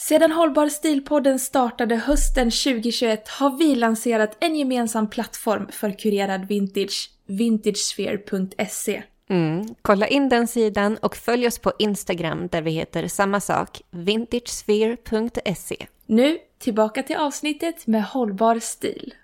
Sedan Hållbar stilpodden startade hösten 2021 har vi lanserat en gemensam plattform för kurerad vintage, vintagesphere.se. Mm. Kolla in den sidan och följ oss på Instagram där vi heter samma sak, vintagesphere.se. Nu tillbaka till avsnittet med hållbar stil.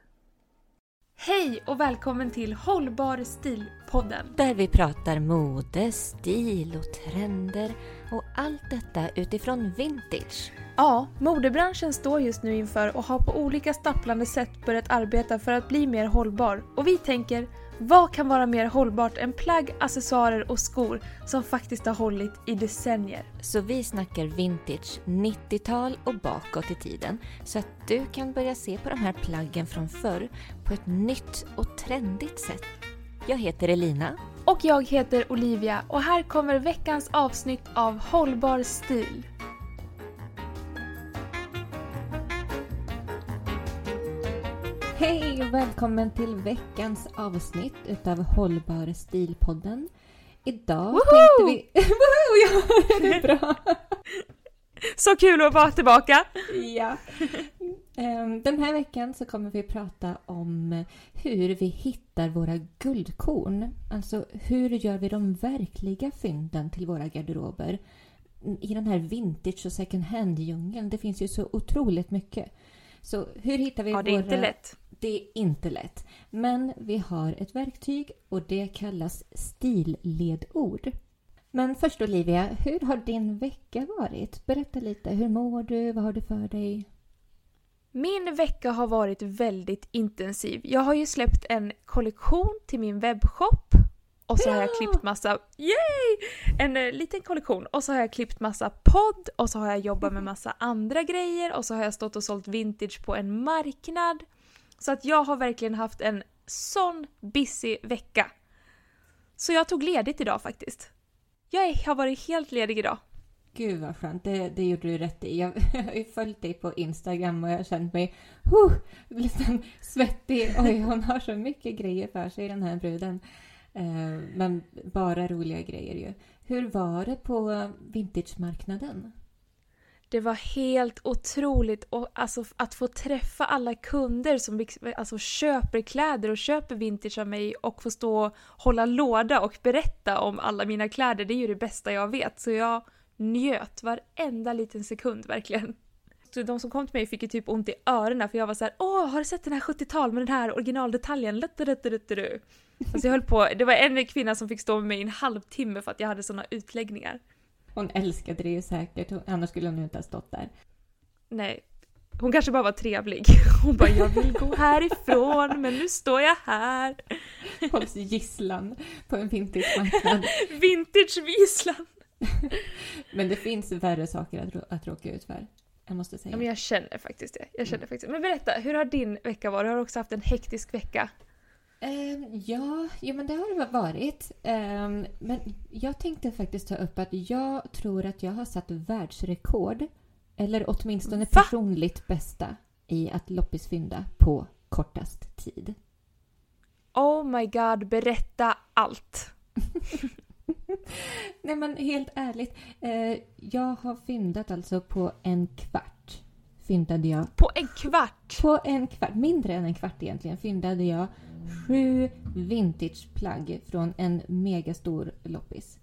Hej och välkommen till Hållbar stil-podden. Där vi pratar mode, stil och trender och allt detta utifrån vintage. Ja, modebranschen står just nu inför och har på olika stapplande sätt börjat arbeta för att bli mer hållbar. Och vi tänker, vad kan vara mer hållbart än plagg, accessoarer och skor som faktiskt har hållit i decennier? Så vi snackar vintage 90-tal och bakåt i tiden så att du kan börja se på de här plaggen från förr på ett nytt och trendigt sätt. Jag heter Elina. Och jag heter Olivia och här kommer veckans avsnitt av Hållbar stil. Hej och välkommen till veckans avsnitt utav Hållbar stilpodden. Idag Woho! tänkte vi... Woho! Ja, det är bra! Så kul att vara tillbaka! ja. Ehm, Den här veckan så kommer vi prata om hur vi hittar våra guldkorn. Alltså hur gör vi de verkliga fynden till våra garderober? I den här vintage och second hand-djungeln, det finns ju så otroligt mycket. Så hur hittar vi Ja, det är våra... inte lätt. Det är inte lätt. Men vi har ett verktyg och det kallas stilledord. Men först Olivia, hur har din vecka varit? Berätta lite. Hur mår du? Vad har du för dig? Min vecka har varit väldigt intensiv. Jag har ju släppt en kollektion till min webbshop. Och så har jag klippt massa, yay! En eh, liten kollektion. Och så har jag klippt massa podd och så har jag jobbat med massa andra grejer och så har jag stått och sålt vintage på en marknad. Så att jag har verkligen haft en sån busy vecka. Så jag tog ledigt idag faktiskt. Jag har varit helt ledig idag. Gud vad skönt, det, det gjorde du rätt i. Jag, jag har ju följt dig på Instagram och jag har känt mig huh, liksom svettig. Oj, hon har så mycket grejer för sig den här bruden. Eh, men bara roliga grejer ju. Hur var det på vintagemarknaden? Det var helt otroligt och alltså, att få träffa alla kunder som alltså, köper kläder och köper vintage av mig och få stå och hålla låda och berätta om alla mina kläder, det är ju det bästa jag vet. Så jag njöt varenda liten sekund verkligen. Så de som kom till mig fick ju typ ont i öronen för jag var så här: åh har du sett den här 70-tal med den här originaldetaljen? Lutterutterutteru." Alltså jag höll på, det var en kvinna som fick stå med mig i en halvtimme för att jag hade såna utläggningar. Hon älskade det ju säkert, annars skulle hon ju inte ha stått där. Nej. Hon kanske bara var trevlig. Hon bara “jag vill gå härifrån men nu står jag här”. Hålls gisslan på en vintagemarknad. Vintage-visslan. Men det finns värre saker att, att råka ut för. Jag måste säga. Ja, men jag känner faktiskt det. Jag känner faktiskt det. Men berätta, hur har din vecka varit? Har du också haft en hektisk vecka? Ehm, ja, jo, men det har det varit. Ehm, men jag tänkte faktiskt ta upp att jag tror att jag har satt världsrekord. Eller åtminstone Va? personligt bästa i att loppisfynda på kortast tid. Oh my god, berätta allt! Nej men helt ärligt. Eh, jag har fyndat alltså på en kvart. Fyndade jag. På en kvart! På en kvart, mindre än en kvart egentligen, fyndade jag sju vintageplagg från en megastor loppis.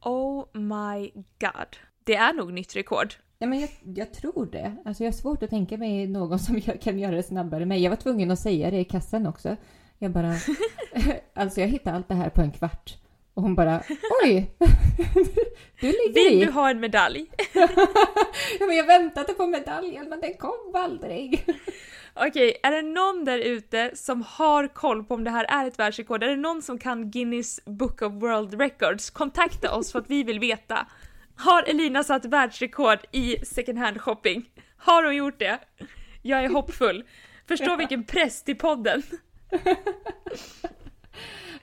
Oh my god. Det är nog nytt rekord. Nej, men jag, jag tror det. Alltså jag har svårt att tänka mig någon som kan göra det snabbare än mig. Jag var tvungen att säga det i kassan också. Jag bara... alltså jag hittade allt det här på en kvart. Och hon bara oj! du ligger Vill i. du ha en medalj? ja, men jag väntade på medaljen men den kom aldrig. Okej, är det någon där ute som har koll på om det här är ett världsrekord? Är det någon som kan Guinness Book of World Records? Kontakta oss för att vi vill veta. Har Elina satt världsrekord i second hand shopping? Har hon gjort det? Jag är hoppfull. Förstå vilken press till podden.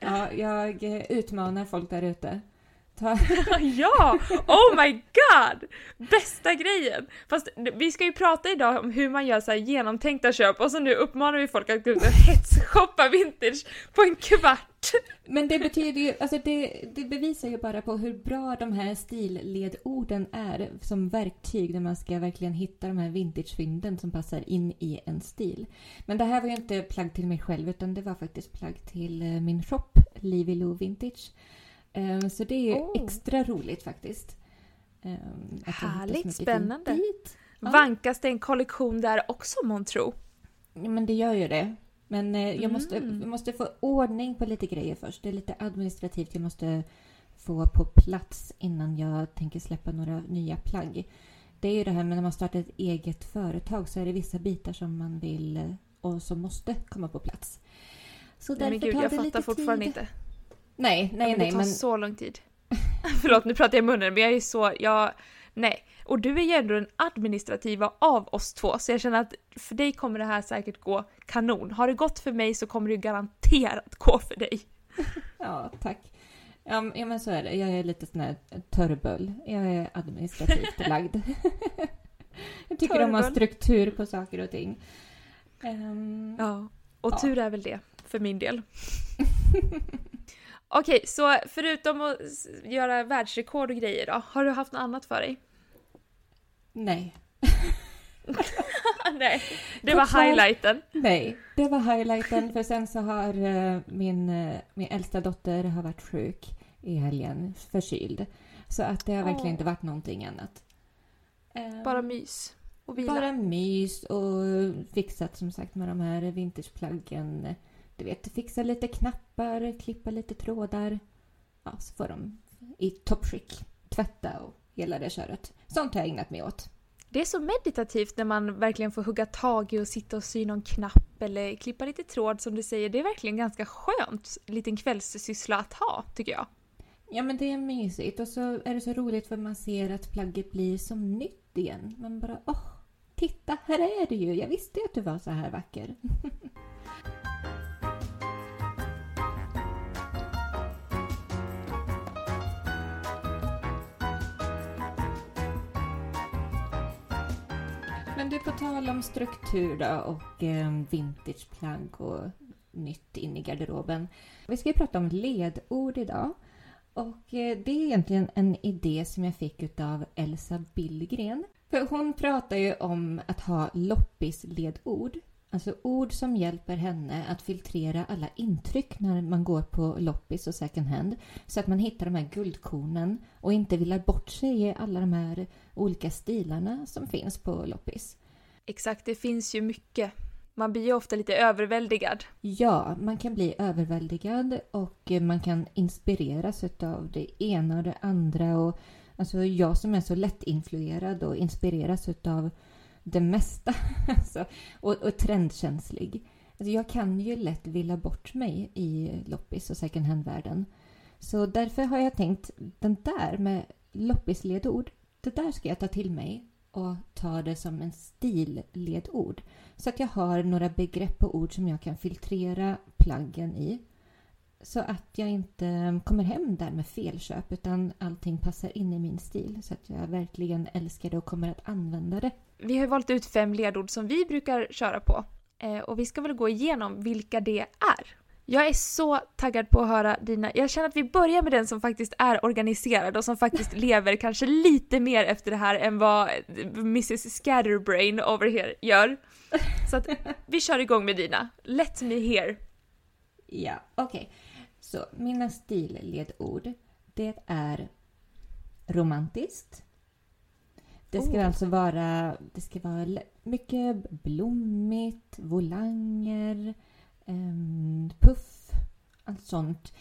Ja, jag eh, utmanar folk där ute. Ta... ja! Oh my god! Bästa grejen! Fast vi ska ju prata idag om hur man gör så här genomtänkta köp och så nu uppmanar vi folk att gå ut och hetsshoppa vintage på en kvart. Men det betyder ju, alltså det, det bevisar ju bara på hur bra de här stilledorden är som verktyg när man ska verkligen hitta de här vintagefynden som passar in i en stil. Men det här var ju inte plagg till mig själv utan det var faktiskt plagg till eh, min shop, Livy Lou Vintage. Um, så det är oh. extra roligt faktiskt. Um, Härligt, spännande. Ja. Vankas det en kollektion där också månntro? Ja, men det gör ju det. Men eh, jag, mm. måste, jag måste få ordning på lite grejer först. Det är lite administrativt jag måste få på plats innan jag tänker släppa några nya plagg. Det är ju det här med när man startar ett eget företag så är det vissa bitar som man vill eh, och som måste komma på plats. Så nej, men gud, jag fattar fortfarande tid. inte. Nej, nej, nej. Det tar men... så lång tid. Förlåt, nu pratar jag i munnen, men jag är så... Jag, nej. Och du är ju ändå den administrativa av oss två, så jag känner att för dig kommer det här säkert gå kanon. Har det gått för mig så kommer det garanterat gå för dig. Ja, tack. Ja, men så är det. Jag är lite sån här törrböll. Jag är administrativt lagd. jag tycker törrböll. om att ha struktur på saker och ting. Um, ja, och ja. tur är väl det för min del. Okej, så förutom att göra världsrekord och grejer då, har du haft något annat för dig? Nej. Nej, det var highlighten. Nej, det var highlighten för sen så har uh, min, uh, min äldsta dotter har varit sjuk i helgen, förkyld. Så att det har verkligen oh. inte varit någonting annat. Uh, Bara mys och vila? Bara mys och fixat som sagt med de här vintageplaggen du vet, fixa lite knappar, klippa lite trådar. Ja, så får de i toppskick tvätta och hela det köret. Sånt har jag ägnat mig åt. Det är så meditativt när man verkligen får hugga tag i och sitta och sy någon knapp eller klippa lite tråd som du säger. Det är verkligen ganska skönt liten kvällssyssla att ha, tycker jag. Ja, men det är mysigt och så är det så roligt för man ser att plagget blir som nytt igen. Man bara åh, titta, här är du ju! Jag visste ju att du var så här vacker. Men du, på tal om struktur då och eh, vintageplagg och nytt in i garderoben. Vi ska ju prata om ledord idag. Och eh, det är egentligen en idé som jag fick av Elsa Billgren. För hon pratar ju om att ha loppisledord. Alltså ord som hjälper henne att filtrera alla intryck när man går på loppis och second hand. Så att man hittar de här guldkornen och inte villar bort sig i alla de här olika stilarna som finns på loppis. Exakt, det finns ju mycket. Man blir ju ofta lite överväldigad. Ja, man kan bli överväldigad och man kan inspireras av det ena och det andra. Och, alltså jag som är så lättinfluerad och inspireras av det mesta. alltså, och, och trendkänslig. Alltså jag kan ju lätt villa bort mig i loppis och second hand-världen. Så därför har jag tänkt den där med loppisledord, det där ska jag ta till mig och ta det som en stilledord. Så att jag har några begrepp och ord som jag kan filtrera plaggen i. Så att jag inte kommer hem där med felköp utan allting passar in i min stil. Så att jag verkligen älskar det och kommer att använda det. Vi har valt ut fem ledord som vi brukar köra på. Eh, och vi ska väl gå igenom vilka det är. Jag är så taggad på att höra dina. Jag känner att vi börjar med den som faktiskt är organiserad och som faktiskt lever kanske lite mer efter det här än vad Mrs Scatterbrain over here gör. Så att vi kör igång med dina. Let me hear. Ja, okej. Okay. Så mina stilledord, det är romantiskt. Det ska oh. alltså vara, det ska vara mycket blommigt, volanger, um, puff, allt sånt.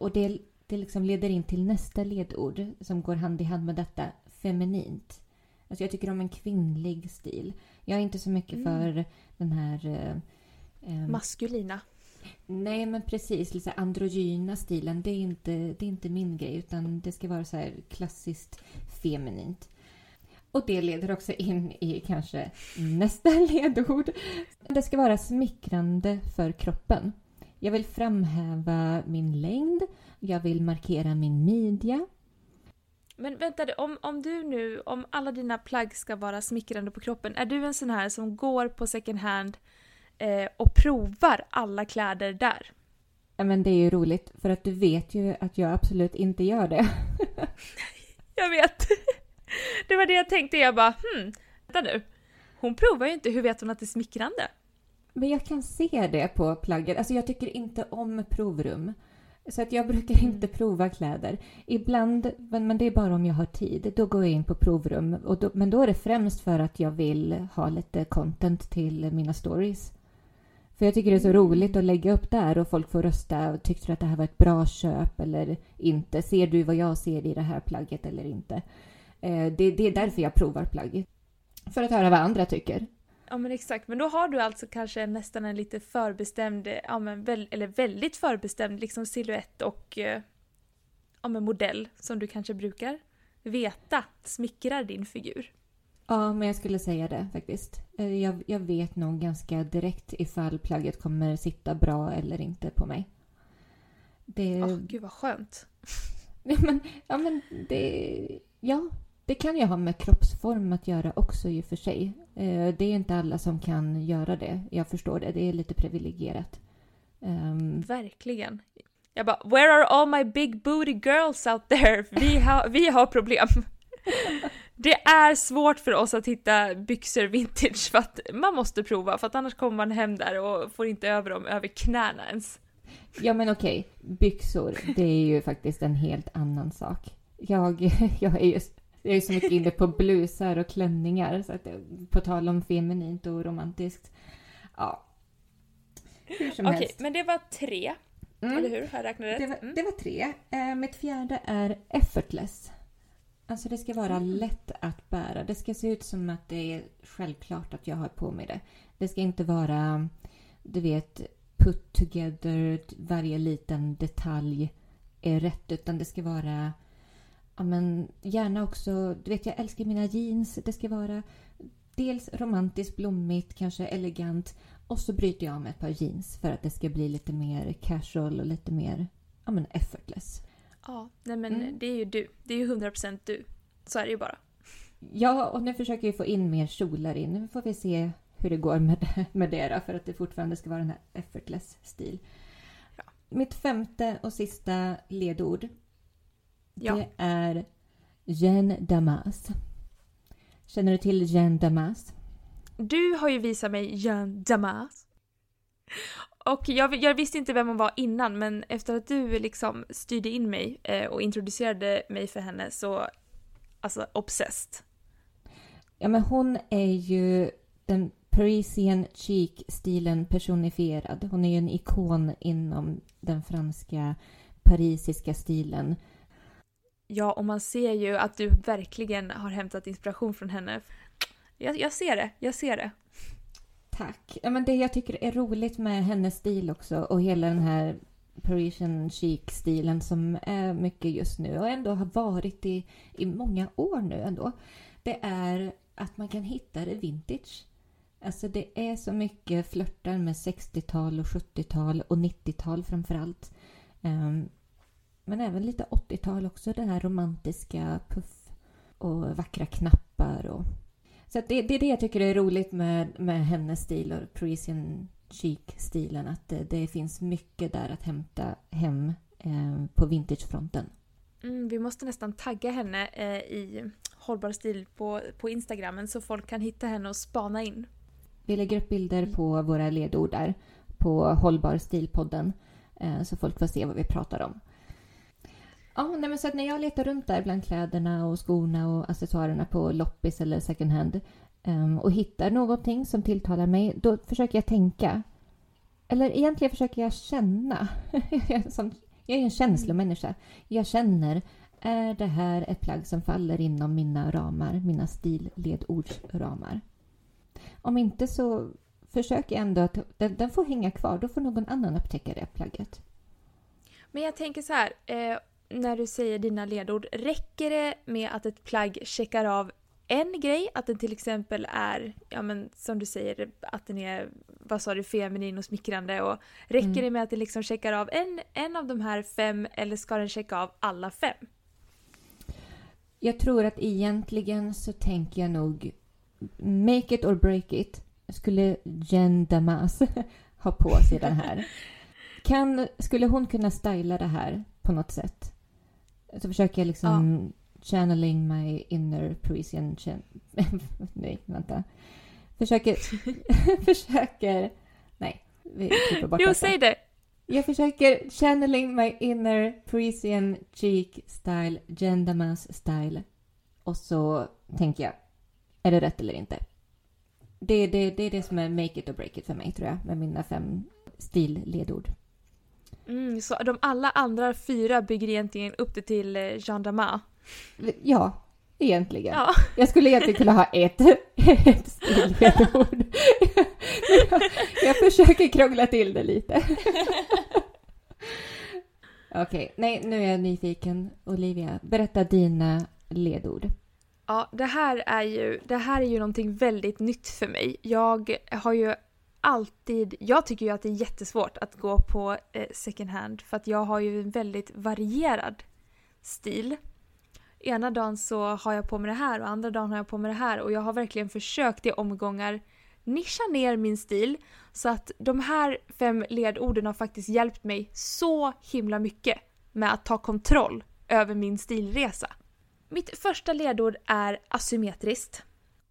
Och det, det liksom leder in till nästa ledord som går hand i hand med detta, feminint. Alltså jag tycker om en kvinnlig stil. Jag är inte så mycket mm. för den här... Um, Maskulina. Nej, men precis. Lite androgyna stilen. Det är, inte, det är inte min grej. Utan det ska vara så klassiskt feminint. Och det leder också in i kanske nästa ledord. Det ska vara smickrande för kroppen. Jag vill framhäva min längd, jag vill markera min midja. Men vänta, om, om du nu, om alla dina plagg ska vara smickrande på kroppen, är du en sån här som går på second hand eh, och provar alla kläder där? Ja, men det är ju roligt, för att du vet ju att jag absolut inte gör det. jag vet. Det var det jag tänkte, jag bara hmm, vänta nu. Hon provar ju inte, hur vet hon att det är smickrande? Men jag kan se det på plagget. Alltså jag tycker inte om provrum. Så att jag brukar mm. inte prova kläder. Ibland, men det är bara om jag har tid, då går jag in på provrum. Och då, men då är det främst för att jag vill ha lite content till mina stories. För jag tycker det är så mm. roligt att lägga upp där och folk får rösta. Tyckte du att det här var ett bra köp eller inte? Ser du vad jag ser i det här plagget eller inte? Eh, det, det är därför jag provar plagg. För att höra vad andra tycker. Ja men exakt, men då har du alltså kanske nästan en lite förbestämd, ja men väl, eller väldigt förbestämd liksom silhuett och eh, ja men modell som du kanske brukar veta smickrar din figur. Ja, men jag skulle säga det faktiskt. Eh, jag, jag vet nog ganska direkt ifall plagget kommer sitta bra eller inte på mig. Det... Oh, gud vad skönt. ja, men, ja, men det... Ja, det kan ju ha med kroppsform att göra också i och för sig. Eh, det är inte alla som kan göra det. Jag förstår det. Det är lite privilegierat. Um... Verkligen. Jag bara, where are all my big booty girls out there? Vi, ha, vi har problem. det är svårt för oss att hitta byxor vintage för att man måste prova för att annars kommer man hem där och får inte över dem över knäna ens. Ja men okej, byxor det är ju faktiskt en helt annan sak. Jag, jag är just jag är så mycket inne på blusar och klänningar. Så att, på tal om feminint och romantiskt. Ja. Hur som Okej, helst. men det var tre. Mm. Eller hur? Har jag räknat rätt? Det var, mm. det var tre. Eh, mitt fjärde är effortless. Alltså det ska vara mm. lätt att bära. Det ska se ut som att det är självklart att jag har på mig det. Det ska inte vara, du vet, put together, varje liten detalj är rätt. Utan det ska vara ja, men gärna också, du vet jag älskar mina jeans. Det ska vara dels romantiskt, blommigt, kanske elegant. Och så bryter jag med ett par jeans för att det ska bli lite mer casual och lite mer ja, men effortless. Ja, nej men mm. det är ju du. Det är ju 100% du. Så är det ju bara. Ja, och nu försöker jag få in mer kjolar in. Nu får vi se hur det går med det, med det då, för att det fortfarande ska vara den här effortless stil. Ja. Mitt femte och sista ledord Ja. Det är Jeanne Damas. Känner du till Jeanne Damas? Du har ju visat mig Jeanne Damas. Och jag, jag, visste inte vem hon var innan men efter att du liksom styrde in mig eh, och introducerade mig för henne så, alltså obsessed. Ja men hon är ju den Parisian chic-stilen personifierad. Hon är ju en ikon inom den franska parisiska stilen. Ja, och man ser ju att du verkligen har hämtat inspiration från henne. Jag, jag ser det, jag ser det. Tack. Ja, men det jag tycker är roligt med hennes stil också och hela den här Parisian chic-stilen som är mycket just nu och ändå har varit i, i många år nu ändå. Det är att man kan hitta det vintage. Alltså det är så mycket flörtar med 60-tal och 70-tal och 90-tal framför allt. Um, ehm, men även lite 80-tal också. Den här romantiska puff och vackra knappar. Och... Så det, det är det jag tycker är roligt med, med hennes stil och Parisian chic-stilen. Att det, det, finns mycket där att hämta hem eh, på vintagefronten. Mm, vi måste nästan tagga henne eh, i hållbar stil på, på Instagramen så folk kan hitta henne och spana in. Vi lägger upp bilder på våra ledord där på Hållbar stilpodden eh, så folk får se vad vi pratar om. Ja, nej, men så att när jag letar runt där bland kläderna och skorna och accessoarerna på loppis eller second hand um, och hittar någonting som tilltalar mig, då försöker jag tänka. Eller egentligen försöker jag känna. jag är en känslomänniska. Jag känner, är det här ett plagg som faller inom mina ramar, mina stilledordsramar? Om inte så försöker jag ändå att den, den får hänga kvar. Då får någon annan upptäcka det plagget. Men jag tänker så här, eh, när du säger dina ledord, räcker det med att ett plagg checkar av en grej, att den till exempel är, ja men som du säger, att den är, vad sa du, feminin och smickrande och räcker Mm. det med att den liksom checkar av en, en av de här fem eller ska den checka av alla fem? Jag tror att egentligen så tänker jag nog make it or break it. Skulle Jen Damas ha på sig den här? Kan, skulle hon kunna styla det här på något sätt? Så försöker jag liksom channeling my inner Parisian... Chan- nej, vänta. Försöker... försöker... Nej, vi klipper bort Jo, säg det! Jag försöker channeling my inner Parisian cheek style, Gendamas style. Och så tänker jag, är det rätt eller inte? Det, det, det är det som är make it or break it för mig tror jag, med mina fem stilledord. Mm, så de alla andra fyra bygger egentligen upp det till eh, Jean Damas. Ja, egentligen. Ja. Jag skulle egentligen kunna ha ett, ett stilledord. jag, jag försöker krångla till det lite. Okej, nej nu är jag nyfiken. Olivia, berätta dina ledord. Ja, det här är ju, det här är ju någonting väldigt nytt för mig. Jag har ju alltid, jag tycker ju att det är jättesvårt att gå på eh, second hand för att jag har ju en väldigt varierad stil. Ena dagen så har jag på mig det här och andra dagen har jag på mig det här och jag har verkligen försökt i omgångar nischa ner min stil så att de här fem ledorden har faktiskt hjälpt mig så himla mycket med att ta kontroll över min stilresa. Mitt första ledord är asymmetriskt.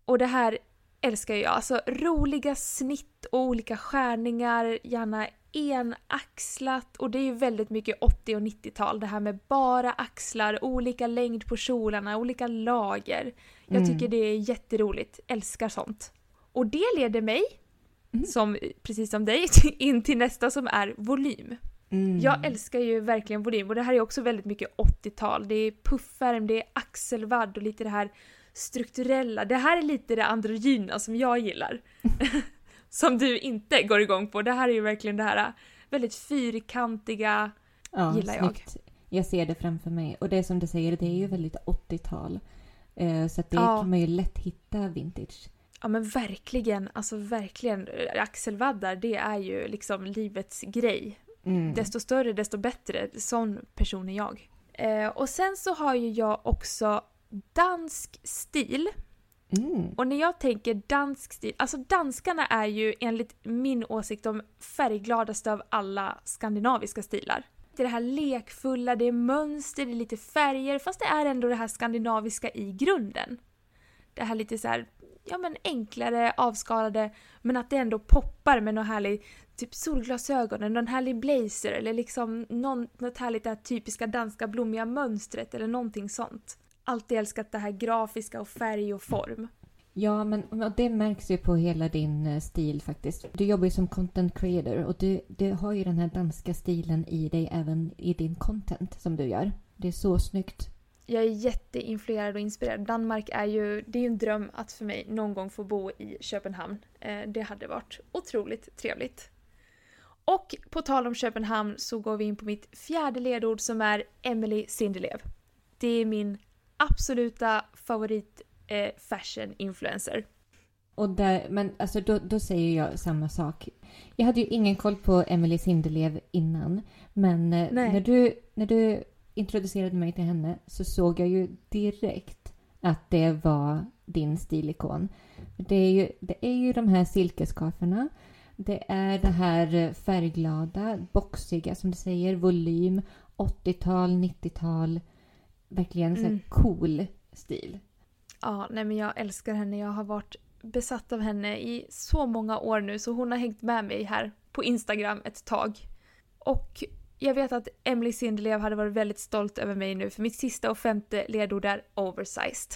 Och det här älskar jag. Alltså roliga snitt och olika skärningar, gärna enaxlat och det är ju väldigt mycket 80 och 90-tal. Det här med bara axlar, olika längd på kjolarna, olika lager. Jag Mm. tycker det är jätteroligt, älskar sånt. Och det leder mig, Mm. som, precis som dig, in till nästa som är volym. Mm. Jag älskar ju verkligen volym och det här är också väldigt mycket 80-tal. Det är puffärm, det är axelvadd och lite det här strukturella. Det här är lite det androgyna som jag gillar. som du inte går igång på. Det här är ju verkligen det här väldigt fyrkantiga. ja, gillar jag. snyggt. Jag ser det framför mig. Och det som du säger, det är ju väldigt 80-tal. Eh, så att det Ja. kan man ju lätt hitta vintage. Ja men verkligen, alltså verkligen. Axelvaddar det är ju liksom livets grej. Mm. Desto större desto bättre. Sån person är jag. Eh, och sen så har ju jag också dansk stil. Mm. Och när jag tänker dansk stil, alltså danskarna är ju enligt min åsikt de färggladaste av alla skandinaviska stilar. Det är det här lekfulla, det är mönster, det är lite färger, fast det är ändå det här skandinaviska i grunden. Det här lite så här, ja men enklare, avskalade, men att det ändå poppar med någon härlig, typ solglasögon, någon härlig blazer eller liksom någon, något härligt det här typiska danska blommiga mönstret eller någonting sånt. Alltid älskat det här grafiska och färg och form. Ja, men det märks ju på hela din eh, stil faktiskt. Du jobbar ju som content creator och du, du har ju den här danska stilen i dig även i din content som du gör. Det är så snyggt. Jag är jätteinfluerad och inspirerad. Danmark är ju, det är ju en dröm att för mig någon gång få bo i Köpenhamn. Eh, det hade varit otroligt trevligt. Och på tal om Köpenhamn så går vi in på mitt fjärde ledord som är Emily Sinderlev. Det är min absoluta favorit eh, fashion influencer. Och där, men alltså då, då säger jag samma sak. Jag hade ju ingen koll på Emily Sinderlev innan. Men eh, Nej. när du, när du introducerade mig till henne så såg jag ju direkt att det var din stilikon. Det är ju, det är ju de här silkesskaferna. Det är det här eh, färgglada, boxiga som du säger, volym, 80-tal, 90-tal. Verkligen så Mm. cool stil. Ja, nej men jag älskar henne. Jag har varit besatt av henne i så många år nu så hon har hängt med mig här på Instagram ett tag. Och jag vet att Emily Sinderlev hade varit väldigt stolt över mig nu för mitt sista och femte ledord är oversized.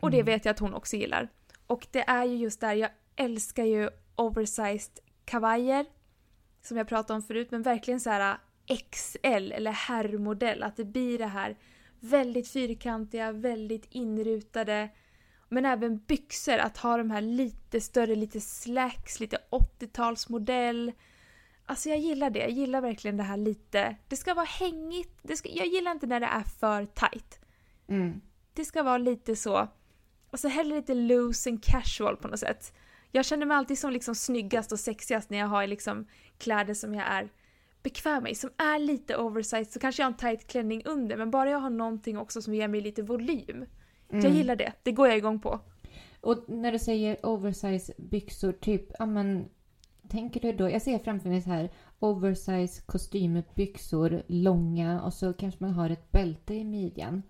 Och det Mm. vet jag att hon också gillar. Och det är ju just där, jag älskar ju oversized kavajer som jag pratade om förut men verkligen så här XL eller herrmodell. Att det blir det här väldigt fyrkantiga, väldigt inrutade. Men även byxor, att ha de här lite större, lite slacks, lite 80-talsmodell. Alltså jag gillar det, jag gillar verkligen det här lite. Det ska vara hängigt, det ska, jag gillar inte när det är för tight. Mm. Det ska vara lite så, alltså hellre lite loose and casual på något sätt. Jag känner mig alltid som liksom snyggast och sexigast när jag har liksom kläder som jag är bekväm i, som är lite oversized. Så kanske jag har en tight klänning under, men bara jag har någonting också som ger mig lite volym. Mm. Jag gillar det, det går jag igång på. Och när du säger oversize byxor, typ, ja men tänker du då, jag ser framför mig så här oversize kostymbyxor, långa och så kanske man har ett bälte i midjan.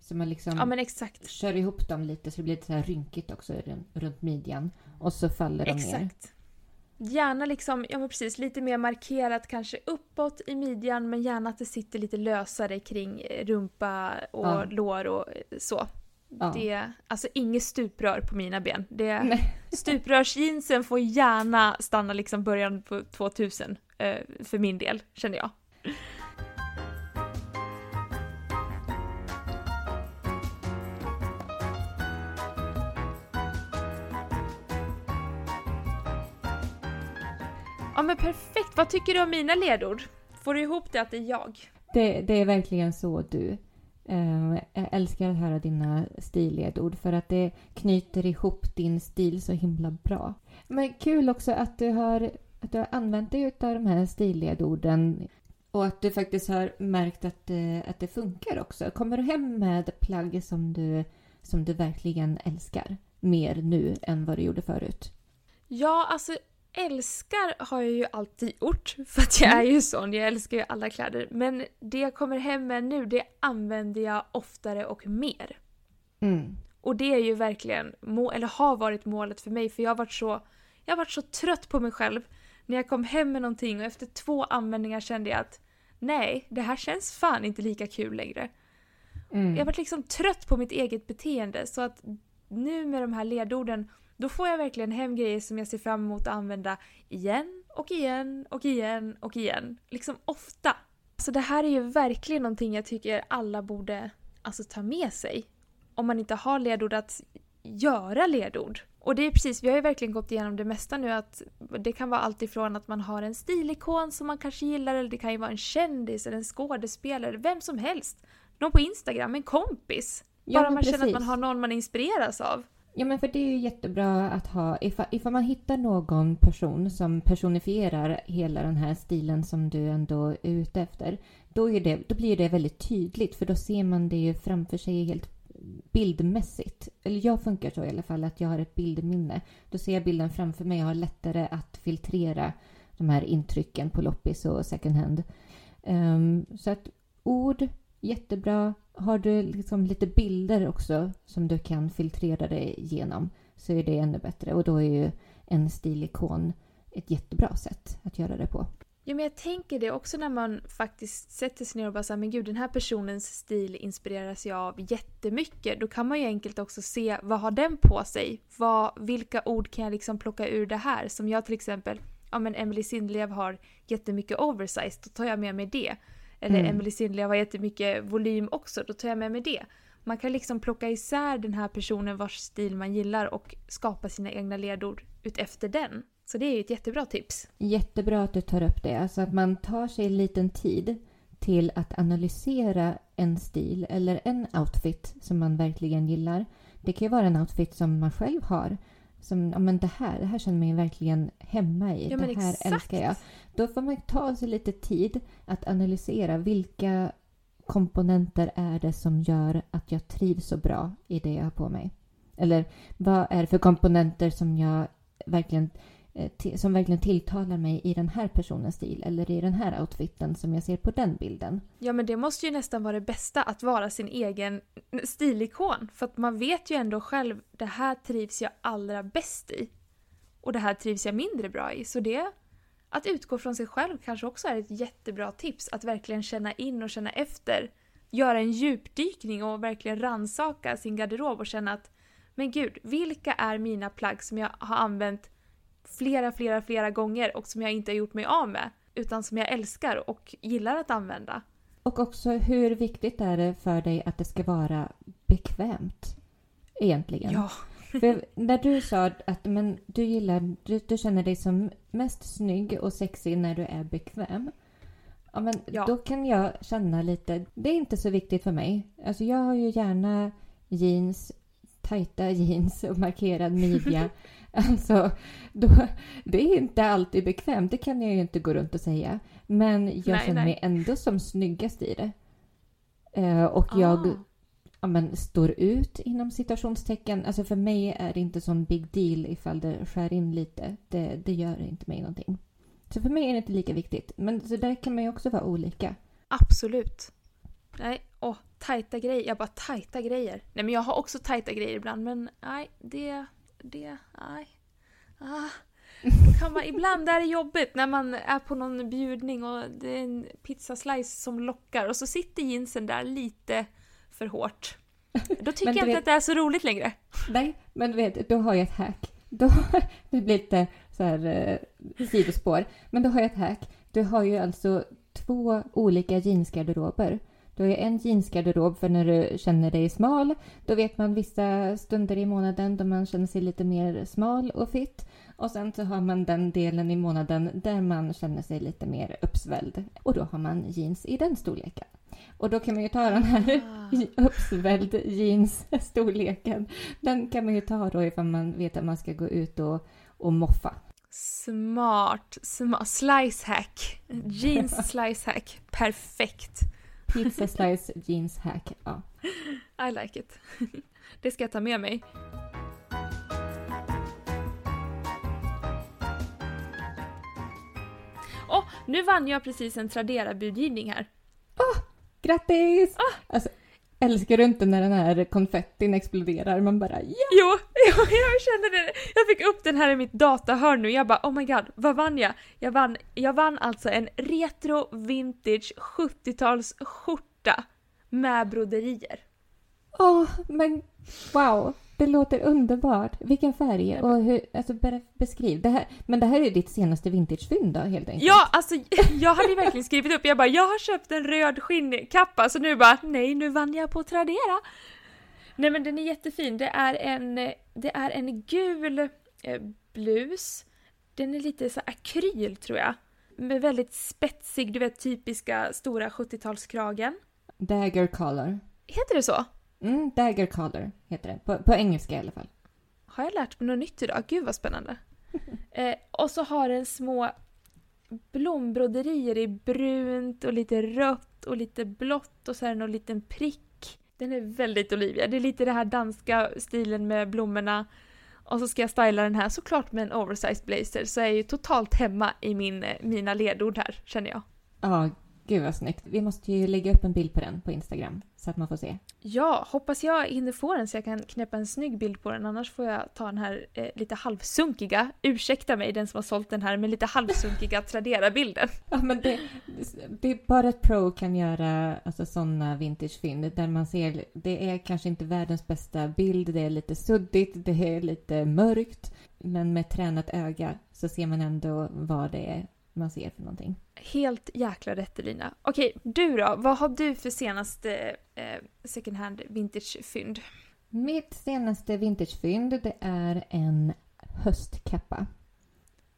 Så man liksom ja, men exakt. kör ihop dem lite så det blir lite så här rynkigt också runt midjan. Och så faller de exakt. ner. Gärna liksom, ja men precis, lite mer markerat kanske uppåt i midjan men gärna att det sitter lite lösare kring rumpa och ja. lår och så. Ja. Det, alltså inget stuprör på mina ben. Det, stuprörsjeansen får gärna stanna liksom början på 2000 eh, för min del, känner jag. Men perfekt, vad tycker du om mina ledord? Får du ihop det att det är jag? Det, det är verkligen så du. Uh, jag älskar att höra dina stilledord för att det knyter ihop din stil så himla bra. Men kul också att du har, att du har använt dig av de här stilledorden och att du faktiskt har märkt att det, att det funkar också. Kommer du hem med plagg som du, som du verkligen älskar mer nu än vad du gjorde förut? Ja, alltså älskar har jag ju alltid gjort, för att jag mm. är ju sån, jag älskar ju alla kläder. Men det jag kommer hem med nu, det använder jag oftare och mer. Mm. Och det är ju verkligen, eller har varit målet för mig, för jag har varit så, jag har varit så trött på mig själv när jag kom hem med någonting och efter två användningar kände jag att nej, det här känns fan inte lika kul längre. Mm. Jag har varit liksom trött på mitt eget beteende så att nu med de här ledorden då får jag verkligen hem grejer som jag ser fram emot att använda igen och igen och igen och igen. Liksom ofta. Så det här är ju verkligen någonting jag tycker alla borde alltså, ta med sig. Om man inte har ledord att göra ledord. Och det är precis, vi har ju verkligen gått igenom det mesta nu att det kan vara allt ifrån att man har en stilikon som man kanske gillar eller det kan ju vara en kändis eller en skådespelare, vem som helst. Någon på Instagram, en kompis. Ja, Bara man precis. känner att man har någon man inspireras av. Ja, men för det är ju jättebra att ha. Ifall, ifall man hittar någon person som personifierar hela den här stilen som du ändå är ute efter. Då, är det, då blir det väldigt tydligt för då ser man det ju framför sig helt bildmässigt. Eller jag funkar så i alla fall att jag har ett bildminne. Då ser jag bilden framför mig och har lättare att filtrera de här intrycken på loppis och second hand. Um, så att ord, jättebra har du liksom lite bilder också som du kan filtrera dig igenom så är det ännu bättre. Och då är ju en stilikon ett jättebra sätt att göra det på. Ja, men jag tänker det också när man faktiskt sätter sig ner och bara säger men gud den här personens stil inspireras jag av jättemycket. Då kan man ju enkelt också se vad har den på sig? Vad, vilka ord kan jag liksom plocka ur det här? Som jag till exempel, ja men Emily Sindlev har jättemycket oversized, då tar jag med mig det. Eller mm. Emily Sindley har jättemycket volym också, då tar jag med mig det. Man kan liksom plocka isär den här personen vars stil man gillar och skapa sina egna ledord utefter den. Så det är ju ett jättebra tips. Jättebra att du tar upp det. Alltså att man tar sig en liten tid till att analysera en stil eller en outfit som man verkligen gillar. Det kan ju vara en outfit som man själv har som, ja men det här, det här känner man ju verkligen hemma i. Ja, det här exakt. älskar jag. Då får man ta sig lite tid att analysera vilka komponenter är det som gör att jag trivs så bra i det jag har på mig? Eller vad är det för komponenter som jag verkligen Eh, som verkligen tilltalar mig i den här personens stil eller i den här outfiten som jag ser på den bilden. Ja men det måste ju nästan vara det bästa att vara sin egen stilikon. För att man vet ju ändå själv det här trivs jag allra bäst i. Och det här trivs jag mindre bra i. Så det att utgå från sig själv kanske också är ett jättebra tips. Att verkligen känna in och känna efter. Göra en djupdykning och verkligen ransaka sin garderob och känna att men gud, vilka är mina plagg som jag har använt flera, flera, flera gånger och som jag inte har gjort mig av med. Utan som jag älskar och gillar att använda. Och också hur viktigt är det för dig att det ska vara bekvämt? Egentligen. Ja. För när du sa att men, du, gillar, du, du känner dig som mest snygg och sexig när du är bekväm. Ja, men ja. Då kan jag känna lite, det är inte så viktigt för mig. Alltså jag har ju gärna jeans, tajta jeans och markerad midja. alltså, då, det är inte alltid bekvämt, det kan jag ju inte gå runt och säga. Men jag Nej, känner nej. mig ändå som snyggast i det. Eh, och jag Ah. ja, men, står ut inom citationstecken. Alltså för mig är det inte sån big deal ifall det skär in lite. Det, det gör inte mig någonting. Så för mig är det inte lika viktigt. Men så där kan man ju också vara olika. Absolut. Nej, åh, tajta grejer. Jag bara tajta grejer. Nej men jag har också tajta grejer ibland men nej, det, det, nej. Ah. Kan man, ibland är det jobbigt när man är på någon bjudning och det är en pizzaslice som lockar och så sitter jeansen där lite för hårt. Då tycker jag inte vet- att det är så roligt längre. Nej, men du vet, då har jag ett hack. Då, det blir lite så här eh, sidospår. Men då har jag ett hack. Du har ju alltså två olika jeansgarderober. Du har ju en jeansgarderob för när du känner dig smal. Då vet man vissa stunder i månaden då man känner sig lite mer smal och fit. Och sen så har man den delen i månaden där man känner sig lite mer uppsvälld. Och då har man jeans i den storleken. Och då kan man ju ta den här Ah. uppsvälld jeans-storleken. Den kan man ju ta då ifall man vet att man ska gå ut och, och moffa. Smart, smart. Slice hack. Jeans slice hack. Perfekt. Pizza slice jeans hack. Ja. I like it. Det ska jag ta med mig. Åh, nu vann jag precis en Tradera-budgivning här. Grattis! Alltså, älskar du inte när den här konfettin exploderar? Man bara ja! Jo, jag kände det. Jag fick upp den här i mitt datahörn nu. Jag bara oh my god, vad vann jag? Jag vann, jag vann alltså en retro vintage 70-tals skjorta med broderier. Åh, men wow! Det låter underbart. Vilken färg och hur, alltså beskriv. Det här, men det här är ditt senaste vintagefynd då helt enkelt? Ja, alltså jag hade ju verkligen skrivit upp, jag bara jag har köpt en röd skinnkappa så nu bara nej nu vann jag på Tradera. Nej men den är jättefin, det är en, det är en gul eh, blus. Den är lite så akryl tror jag. Med väldigt spetsig, du vet typiska stora 70-talskragen. Dagger collar. Heter det så? Mm, dagger collar heter det. På, på engelska i alla fall. Har jag lärt mig något nytt idag? Gud vad spännande. Eh, och så har den små blombroderier i brunt och lite rött och lite blått och så är det någon liten prick. Den är väldigt Olivia. Det är lite den här danska stilen med blommorna. Och så ska jag styla den här såklart med en oversized blazer så jag är ju totalt hemma i min, eh, mina ledord här känner jag. Ja, gud vad snyggt. Vi måste ju lägga upp en bild på den på Instagram så att man får se. Ja, hoppas jag hinner få den så jag kan knäppa en snygg bild på den. Annars får jag ta den här eh, lite halvsunkiga, ursäkta mig den som har sålt den här, men lite halvsunkiga Tradera-bilden. Ja, men det, det är bara ett pro kan göra alltså, sådana vintagefynd där man ser, det är kanske inte världens bästa bild, det är lite suddigt, det är lite mörkt. Men med tränat öga så ser man ändå vad det är man ser för någonting. Helt jäkla rätt Elina. Okej, du då? Vad har du för senaste eh, second hand vintage-fynd? Mitt senaste vintagefynd det är en höstkappa.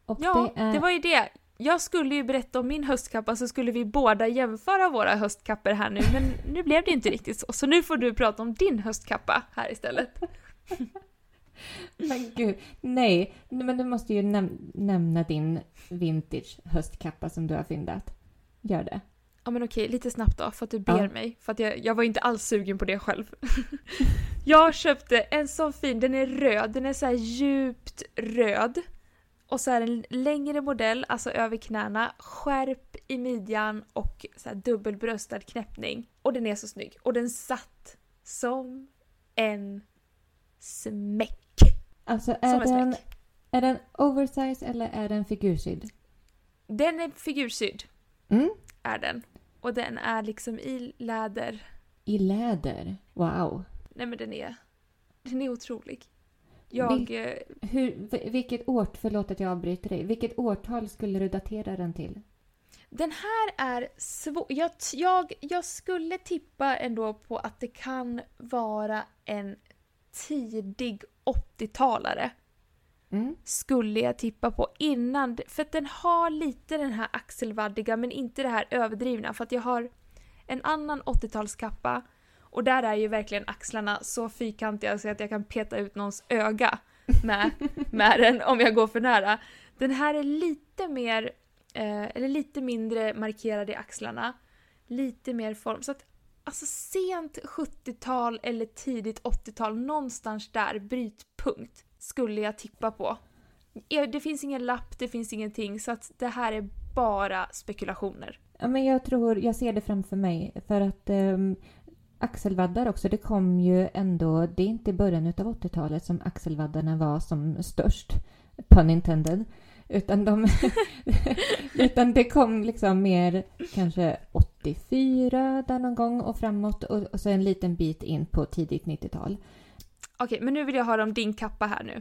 Och Ja, det är... det var ju det. Jag skulle ju berätta om min höstkappa så skulle vi båda jämföra våra höstkappor här nu, men nu blev det inte riktigt så. Så nu får du prata om din höstkappa här istället. Men gud, nej. Men du måste ju näm- nämna din vintage höstkappa som du har fyndat. Gör det. Ja men okej, lite snabbt då för att du ber Ja. mig. För att jag, jag var inte alls sugen på det själv. jag köpte en sån fin, den är röd, den är så djupt röd. Och så är det en längre modell, alltså över knäna, skärp i midjan och så här dubbelbröstad knäppning. Och den är så snygg. Och den satt som en smäck. Alltså är en den, är den oversize eller är den figursydd? Den är figursydd, Mm. är den. Och den är liksom i läder. I läder. Wow. Nej men den är, den är otrolig. Jag... Vil- eh, Hur, vilket årt, förlåt att jag avbryter dig, vilket årtal skulle du datera den till? Den här är svår. Jag, jag, jag skulle tippa ändå på att det kan vara en tidig 80-talare. Mm. Skulle jag tippa på innan. För att den har lite den här axelvaddiga men inte det här överdrivna. För att jag har en annan 80-talskappa Och där är ju verkligen axlarna så fyrkantiga så att jag kan peta ut någons öga med, med den om jag går för nära. Den här är lite mer, eh, eller lite mindre markerad i axlarna. Lite mer form. Så att alltså sent 70-tal eller tidigt 80-tal, någonstans där, brytpunkt, skulle jag tippa på. Eh, det finns ingen lapp, det finns ingenting, så att det här är bara spekulationer. Ja, men jag tror, jag ser det framför mig. För att um, axelvaddar också, det kom ju ändå, det är inte i början av 80-talet som axelvaddarna var som störst, pun intended. Utan, de, utan det kom liksom mer kanske 84 där någon gång och framåt och, och så en liten bit in på tidigt 90-tal. Okej, men nu vill jag höra om din kappa här nu.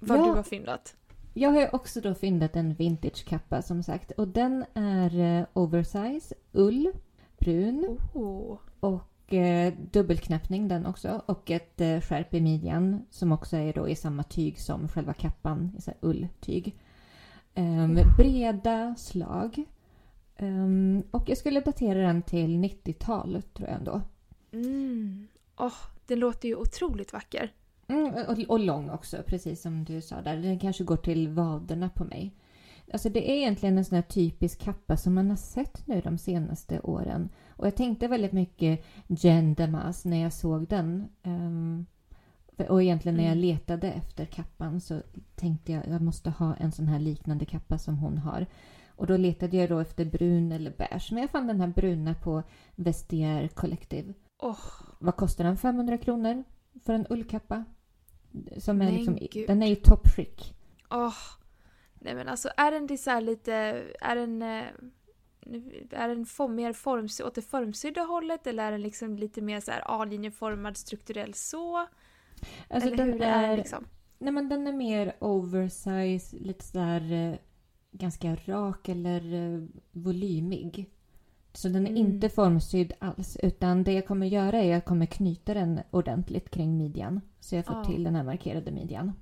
Vad ja, du har fyndat. Jag har också då fyndat en vintage-kappa som sagt och den är eh, oversize, ull, brun oh. och eh, dubbelknäppning den också och ett eh, skärp i midjan som också är då i samma tyg som själva kappan, i så ulltyg. Um, breda slag. Um, och jag skulle datera den till 90-tal tror jag ändå. Mm. Oh, den låter ju otroligt vacker. Mm, och, och, lång också, precis som du sa där. Den kanske går till vaderna på mig. Alltså det är egentligen en sån här typisk kappa som man har sett nu de senaste åren. Och jag tänkte väldigt mycket Jen Damas när jag såg den. Um, och egentligen när jag mm. letade efter kappan så tänkte jag att jag måste ha en sån här liknande kappa som hon har. Och då letade jag då efter brun eller beige. Men jag fann den här bruna på Vestiaire Collective. Oh. Vad kostar den? 500 kronor för en ullkappa? Som är liksom, den är i toppskick. Oh. Nej men alltså är den så lite, är den, eh, är den form, mer form, åt det formsydda hållet eller är den liksom lite mer så här A-linjeformad strukturell så? Alltså Eller hur är, är liksom? Nej men den är mer oversize, lite sådär eh, ganska rak eller eh, volymig. Så den är mm. inte formsydd alls utan det jag kommer göra är att jag kommer knyta den ordentligt kring midjan. Så jag får oh. till den här markerade midjan.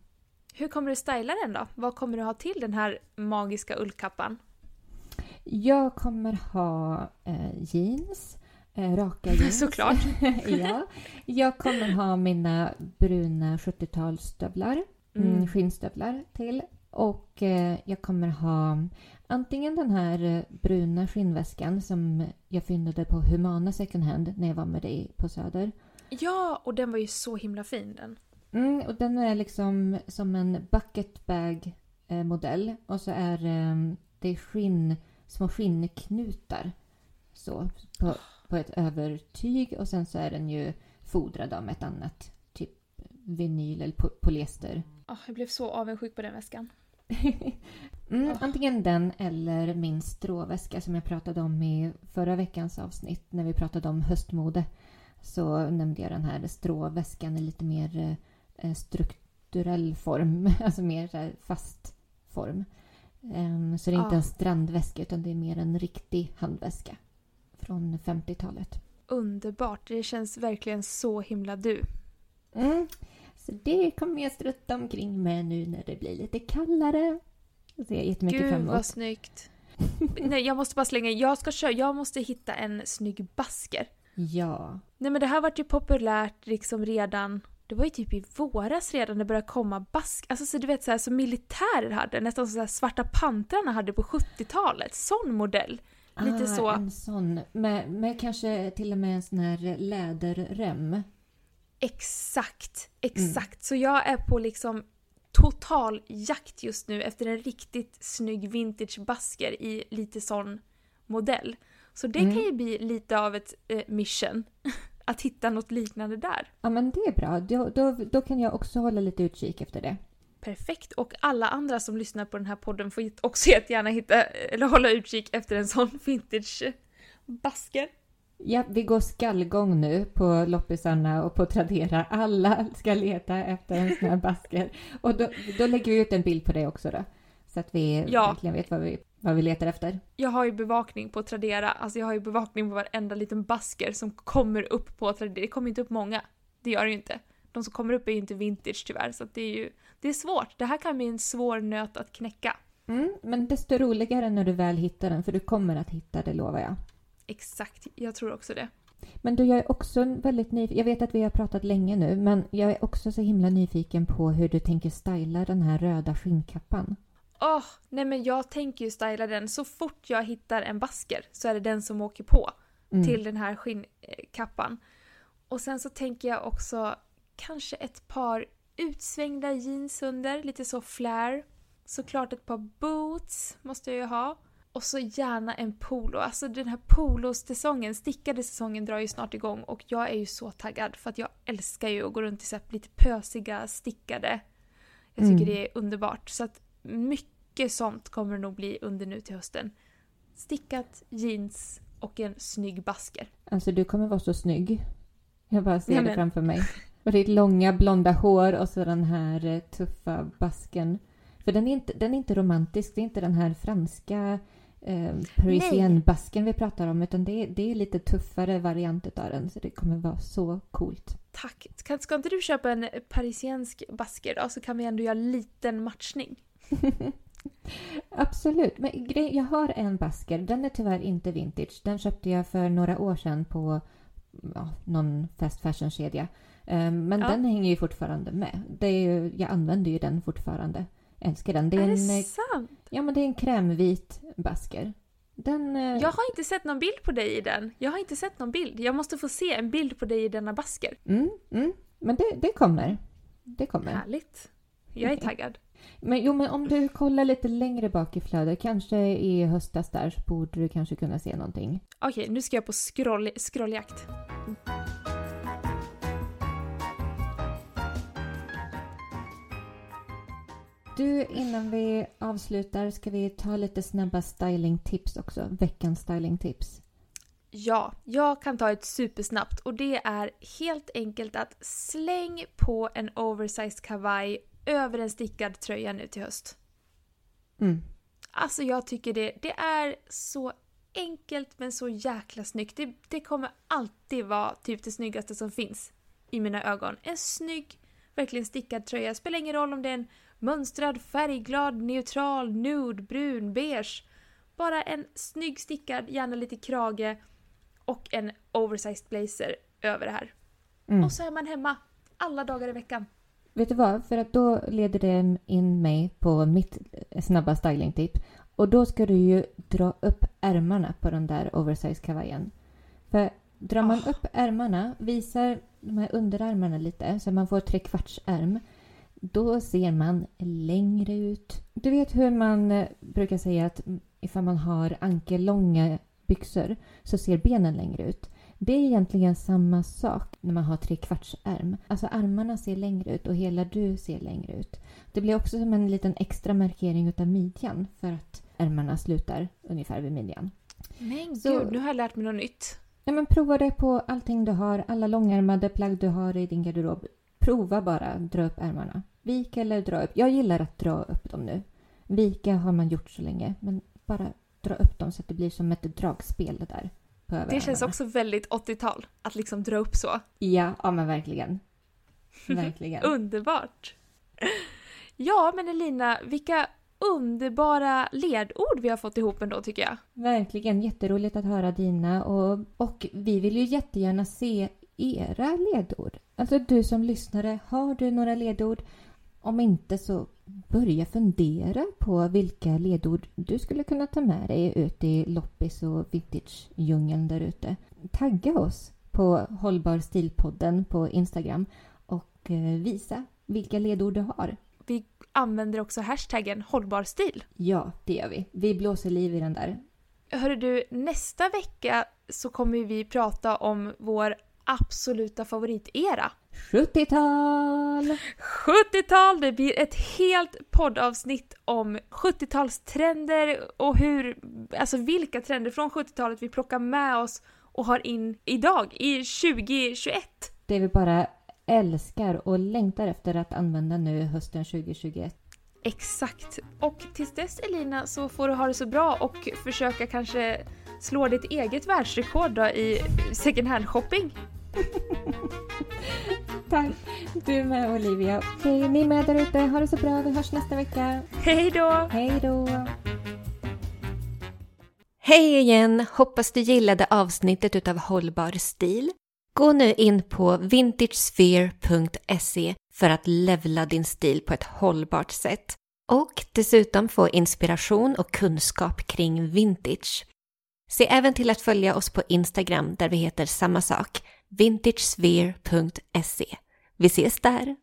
Hur kommer du styla den då? Vad kommer du ha till den här magiska ullkappan? Jag kommer ha eh, jeans raka jeans. Såklart. ja. Jag kommer ha mina bruna 70-talsstövlar, mm. mm. skinnstövlar till. Och eh, jag kommer ha antingen den här eh, bruna skinnväskan som jag fyndade på Humana second hand när jag var med dig på Söder. Ja, och den var ju så himla fin den. Mm, och den är liksom som en bucket bag eh, modell och så är eh, det skinn, små skinnknutar så på, på ett övertyg och sen så är den ju fodrad av ett annat typ vinyl eller polyester. Oh, jag blev så avundsjuk på den väskan. mm, oh. Antingen den eller min stråväska som jag pratade om i förra veckans avsnitt när vi pratade om höstmode. Så nämnde jag den här stråväskan i lite mer eh, strukturell form, alltså mer fast form. Um, så det är inte oh. en strandväska utan det är mer en riktig handväska från 50-talet. Underbart. Det känns verkligen så himla du. Mm. Så det kommer jag strutta omkring med nu när det blir lite kallare. Det ser jag jättemycket Gud, fram emot. vad snyggt. Nej, jag måste bara slänga Jag ska köra. Jag måste hitta en snygg basker. Ja. Nej men det här vart ju populärt liksom redan det var ju typ i våras redan det började komma bask, alltså så du vet så här som militärer hade, nästan som så här Svarta pantrarna hade på 70-talet, sån modell. Lite ah, så. En sån. Med, med kanske till och med en sån här läderrem. Exakt, exakt. Mm. Så jag är på liksom total jakt just nu efter en riktigt snygg vintage basker i lite sån modell. Så det mm. kan ju bli lite av ett eh, mission. att hitta något liknande där. Ja men det är bra. Då, då, då kan jag också hålla lite utkik efter det. Perfekt. Och alla andra som lyssnar på den här podden får också jättegärna hitta, eller hålla utkik efter en sån vintage basker. Ja, vi går skallgång nu på loppisarna och på Tradera. Alla ska leta efter en sån här basker. Och då, då lägger vi ut en bild på det också då. Så att vi ja. verkligen vet vad vi, vad vi letar efter. Jag har ju bevakning på Tradera. Alltså jag har ju bevakning på varenda liten basker som kommer upp på Tradera. Det kommer inte upp många. Det gör det ju inte. De som kommer upp är ju inte vintage tyvärr, så det är ju det är svårt. Det här kan bli en svår nöt att knäcka. Mm, men desto roligare när du väl hittar den, för du kommer att hitta det lovar jag. Exakt, jag tror också det. Men du, jag är också väldigt nyfiken. Jag vet att vi har pratat länge nu, men jag är också så himla nyfiken på hur du tänker styla den här röda skinnkappan. Åh, oh, nej men jag tänker ju styla den så fort jag hittar en basker så är det den som åker på mm. till den här skinnkappan. Och sen så tänker jag också kanske ett par utsvängda jeans under, lite så flare. Såklart ett par boots måste jag ju ha. Och så gärna en polo. Alltså den här polosäsongen, stickade säsongen drar ju snart igång och jag är ju så taggad för att jag älskar ju att gå runt i så lite pösiga stickade. Jag tycker mm. det är underbart. Så att mycket sånt kommer det nog bli under nu till hösten. Stickat, jeans och en snygg basker. Alltså du kommer vara så snygg. Jag bara ser ja, det framför mig. Och ditt långa blonda hår och så den här eh, tuffa basken. För den är inte, den är inte romantisk, det är inte den här franska eh, Parisienne-basken vi pratar om utan det är, det är lite tuffare variant av den så det kommer vara så coolt. Tack! Ska, ska inte du köpa en parisiensk basker då så kan vi ändå göra liten matchning? Absolut, men jag har en basker. Den är tyvärr inte vintage. Den köpte jag för några år sedan på ja, någon fast fashion-kedja. Um, men ja. den hänger ju fortfarande med. Det är jag använder ju den fortfarande. Älskar den. Det är, är en, det sant? Ja, men det är en krämvit basker. Den, uh... Jag har inte sett någon bild på dig i den. Jag har inte sett någon bild. Jag måste få se en bild på dig i denna basker. Mm, mm. Men det, det kommer. Det kommer. Härligt. Jag är taggad. Men, jo, men om du kollar lite längre bak i flödet, kanske i höstas där, så borde du kanske kunna se någonting. Okej, nu ska jag på scroll, scrolljakt. Du, innan vi avslutar ska vi ta lite snabba stylingtips också. Veckans stylingtips. Ja, jag kan ta ett supersnabbt och det är helt enkelt att släng på en oversized kavaj över en stickad tröja nu till höst. Mm. Alltså jag tycker det, det är så enkelt men så jäkla snyggt. Det, det kommer alltid vara typ det snyggaste som finns i mina ögon. En snygg, verkligen stickad tröja. Spelar ingen roll om det är en mönstrad, färgglad, neutral, nude, brun, beige. Bara en snygg stickad, gärna lite krage och en oversized blazer över det här. Mm. Och så är man hemma alla dagar i veckan. Vet du vad? För att då leder det in mig på mitt snabba stylingtip. Och då ska du ju dra upp ärmarna på den där oversize kavajen. För drar man oh. upp ärmarna, visar de här underarmarna lite så man får trekvarts ärm. Då ser man längre ut. Du vet hur man eh, brukar säga att ifall man har ankellånga byxor så ser benen längre ut. Det är egentligen samma sak när man har trekvartsärm. Alltså armarna ser längre ut och hela du ser längre ut. Det blir också som en liten extra markering utav midjan för att ärmarna slutar ungefär vid midjan. Men Så, gud, nu har jag lärt mig något nytt. Ja, men prova det på allting du har, alla långärmade plagg du har i din garderob. Prova bara dra upp ärmarna. Vika eller dra upp. Jag gillar att dra upp dem nu. Vika har man gjort så länge, men bara dra upp dem så att det blir som ett dragspel där. det känns också väldigt 80-tal, att liksom dra upp så. Ja, ja men verkligen. Verkligen. Underbart! Ja, men Elina, vilka underbara ledord vi har fått ihop ändå tycker jag. Verkligen, jätteroligt att höra dina och, och vi vill ju jättegärna se era ledord. Alltså du som lyssnare, har du några ledord? Om inte så börja fundera på vilka ledord du skulle kunna ta med dig ut i loppis och vintage-djungeln där ute. Tagga oss på Hållbar stilpodden på Instagram och eh, visa vilka ledord du har. Vi använder också hashtaggen hållbar stil. Ja, det gör vi. Vi blåser liv i den där. Hörru du, nästa vecka så kommer vi prata om vår absoluta favoritera. 70-tal! 70-tal! Det blir ett helt poddavsnitt om 70-talstrender och hur, alltså vilka trender från 70-talet vi plockar med oss och har in idag, i 2021. Det vi bara älskar och längtar efter att använda nu hösten 2021. Exakt. Och tills dess Elina så får du ha det så bra och försöka kanske slå ditt eget världsrekord då i second hand shopping. Tack. Du med Olivia. Okej, ni med där ute. Ha det så bra. Vi hörs nästa vecka. Hej då! Hej då! Hej igen! Hoppas du gillade avsnittet utav Hållbar stil. Gå nu in på vintagesphere.se för att levla din stil på ett hållbart sätt och dessutom få inspiration och kunskap kring vintage. Se även till att följa oss på Instagram där vi heter samma sak, vintagesphere.se. Vi ses där!